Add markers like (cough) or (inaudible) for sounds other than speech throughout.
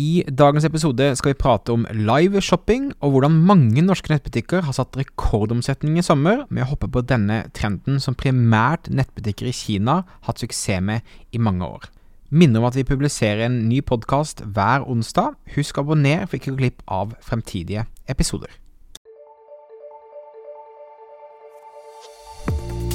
I dagens episode skal vi prate om live shopping, og hvordan mange norske nettbutikker har satt rekordomsetning i sommer med å hoppe på denne trenden som primært nettbutikker i Kina har hatt suksess med i mange år. Minner om at vi publiserer en ny podkast hver onsdag. Husk å abonnere for ikke å gå glipp av fremtidige episoder.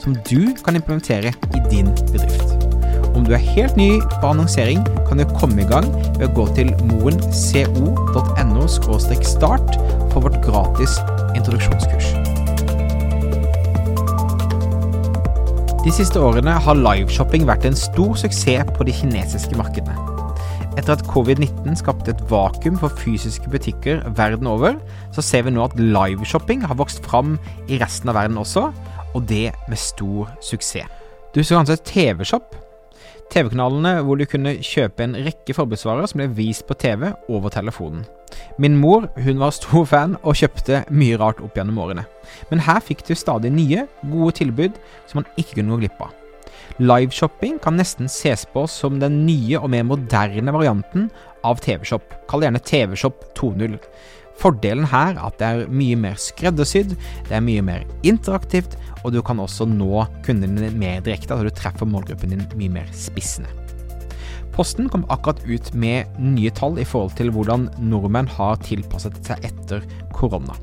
som du kan implementere i din bedrift. Om du er helt ny på annonsering, kan du komme i gang ved å gå til moenco.no start for vårt gratis introduksjonskurs. De siste årene har liveshopping vært en stor suksess på de kinesiske markedene. Etter at covid-19 skapte et vakuum for fysiske butikker verden over, så ser vi nå at liveshopping har vokst fram i resten av verden også, og det med stor suksess. Du så kanskje TV-shop? TV-kanalene hvor du kunne kjøpe en rekke forbruksvarer som ble vist på TV over telefonen. Min mor hun var stor fan og kjøpte mye rart opp gjennom årene. Men her fikk du stadig nye, gode tilbud som man ikke kunne gå glipp av. Liveshopping kan nesten ses på som den nye og mer moderne varianten av TV-shop. Kall det gjerne TV-shop 2.0. Fordelen her er at det er mye mer skreddersydd, det er mye mer interaktivt, og du kan også nå kundene dine mer direkte, altså du treffer målgruppen din mye mer spissende. Posten kom akkurat ut med nye tall i forhold til hvordan nordmenn har tilpasset seg etter korona.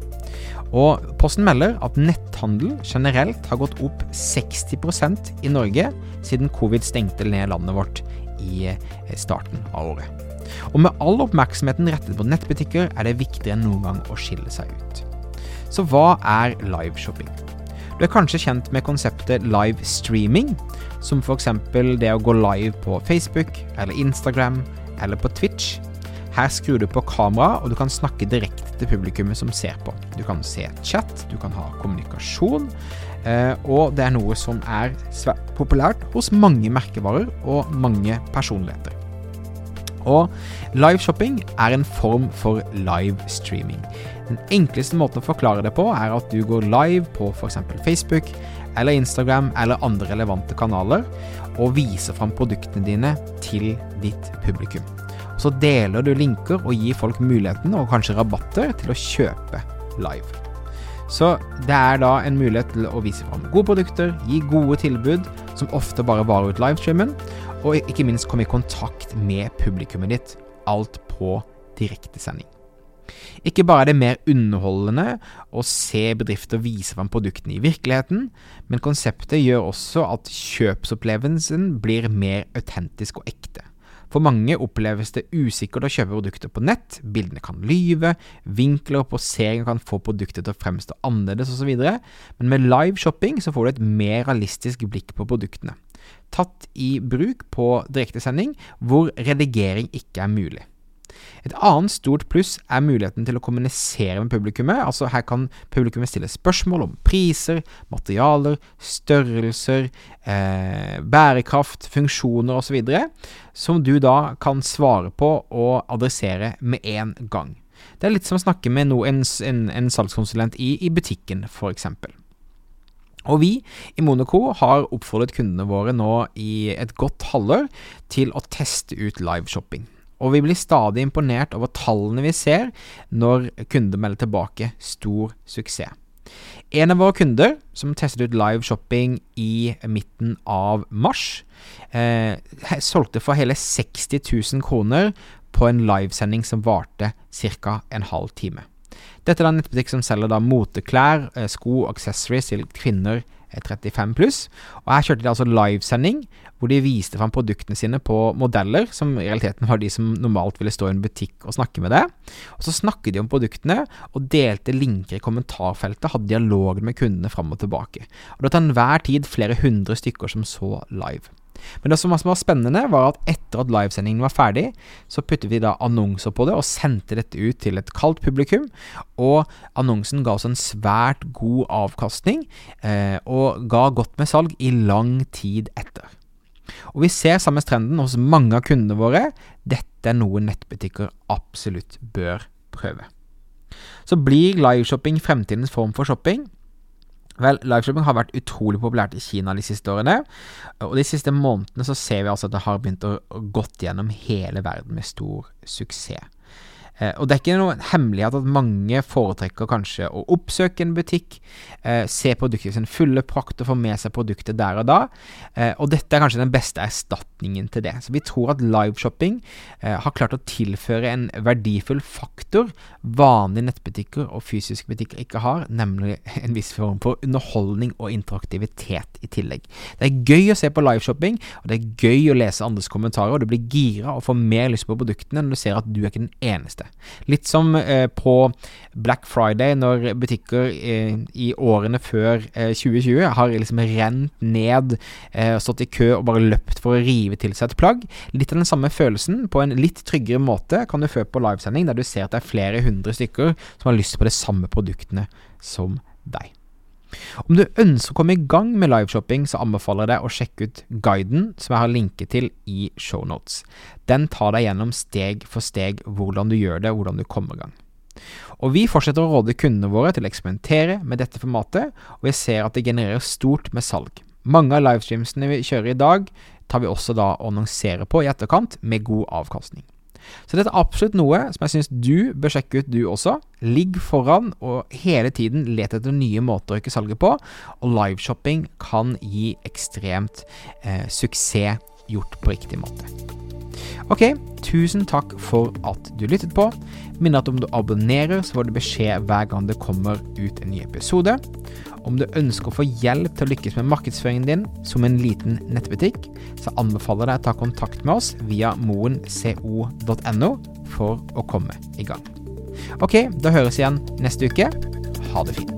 Og Posten melder at netthandel generelt har gått opp 60% i Norge siden covid stengte ned landet vårt i eh, starten av året. Og med all oppmerksomheten rettet på nettbutikker er det viktigere enn noen gang å skille seg ut. Så hva er liveshopping? Du er kanskje kjent med konseptet live streaming, som f.eks. det å gå live på Facebook eller Instagram eller på Twitch. Her skrur du på kamera, og du kan snakke direkte til publikummet som ser på. Du kan se chat, du kan ha kommunikasjon, eh, og det er noe som er populært hos mange merkevarer og mange personligheter. Og liveshopping er en form for live streaming. Den enkleste måten å forklare det på, er at du går live på f.eks. Facebook eller Instagram eller andre relevante kanaler, og viser fram produktene dine til ditt publikum. Så deler du linker og gir folk muligheten, og kanskje rabatter, til å kjøpe live. Så det er da en mulighet til å vise fram gode produkter, gi gode tilbud, som ofte bare varer ut livestreamen, og ikke minst komme i kontakt med publikummet ditt. Alt på direktesending. Ikke bare er det mer underholdende å se bedrifter vise fram produktene i virkeligheten, men konseptet gjør også at kjøpsopplevelsen blir mer autentisk og ekte. For mange oppleves det usikkert å kjøpe produkter på nett, bildene kan lyve, vinkler og poseringer kan få produktet til å fremstå annerledes osv., men med live shopping så får du et mer realistisk blikk på produktene. Tatt i bruk på direktesending hvor redigering ikke er mulig. Et annet stort pluss er muligheten til å kommunisere med publikummet. Altså Her kan publikummet stille spørsmål om priser, materialer, størrelser, eh, bærekraft, funksjoner osv., som du da kan svare på og adressere med en gang. Det er litt som å snakke med no, en, en, en, salgskonsulent i, i butikken, f.eks. Og vi i Monaco har oppfordret kundene våre nå i et godt halvår til å teste ut liveshopping og vi blir stadig imponert over tallene vi ser når kunder melder tilbake stor suksess. En av våre kunder, som testet ut live shopping i midten av mars, eh, solgte for hele 60 000 kroner på en livesending som varte ca. en halv time. Dette er en nettbutikk som selger da moteklær, eh, sko og accessories til kvinner 35 pluss. Og her kjørte de altså livesending, hvor de viste fram produktene sine på modeller, som i realiteten var de som normalt ville stå i en butikk og snakke med det. Og så snakket de om produktene, og delte linker i kommentarfeltet, hadde dialog med kundene fram og tilbake. Og det var til enhver tid flere hundre stykker som så live. Men det som var spennende, var at etter at livesendingen var ferdig, så puttet vi da annonser på det og sendte dette ut til et kaldt publikum. Og annonsen ga oss en svært god avkastning, eh, og ga godt med salg i lang tid etter. Og vi ser samme trenden hos mange av kundene våre. Dette er noe nettbutikker absolutt bør prøve. Så blir liveshopping fremtidens form for shopping? Vel, liveshopping har vært utrolig populært i Kina de siste årene. Og de siste månedene så ser vi altså at det har begynt å gått gjennom hele verden med stor suksess. Eh, og det er ikke noen hemmelighet at mange foretrekker kanskje å oppsøke en butikk, eh, se produktet i sin fulle prakt og få med seg produktet der og da. Eh, og dette er kanskje den beste erstatningen til det. Så vi tror at liveshopping har klart å tilføre en verdifull faktor vanlige nettbutikker og fysiske butikker ikke har, nemlig (laughs) en viss form for underholdning og interaktivitet i tillegg. Det er gøy å se på liveshopping, og det er gøy å lese andres kommentarer, og du blir gira og får mer lyst på produktene når du ser at du er ikke den eneste. Litt som eh, på Black Friday, når butikker eh, i årene før eh, 2020 har liksom rent ned, eh, stått i kø og bare løpt for å rive til seg et plagg. Litt av den samme følelsen, på en litt tryggere måte, kan du få på livesending, der du ser at det er flere hundre stykker som har lyst på de samme produktene som deg. Om du ønsker å komme i gang med liveshopping, så anbefaler jeg deg å sjekke ut guiden som jeg har linket til i shownotes. Den tar deg gjennom steg for steg hvordan du gjør det, hvordan du kommer i gang. Og Vi fortsetter å råde kundene våre til å eksperimentere med dette formatet, og vi ser at det genererer stort med salg. Mange av livestreamsene vi kjører i dag, tar vi også da og annonserer på i etterkant, med god avkastning. Så dette er absolutt noe som jeg syns du bør sjekke ut, du også. Ligg foran og hele tiden let etter nye måter å øke salget på, og liveshopping kan gi ekstremt eh, suksess gjort på riktig måte. Ok, tusen takk for at du lyttet på. Minner at om du abonnerer, så får du beskjed hver gang det kommer ut en ny episode. Om du ønsker å få hjelp til å lykkes med markedsføringen din som en liten nettbutikk, så anbefaler jeg deg å ta kontakt med oss via moenco.no for å komme i gang. Ok, da høres igjen neste uke. Ha det fint.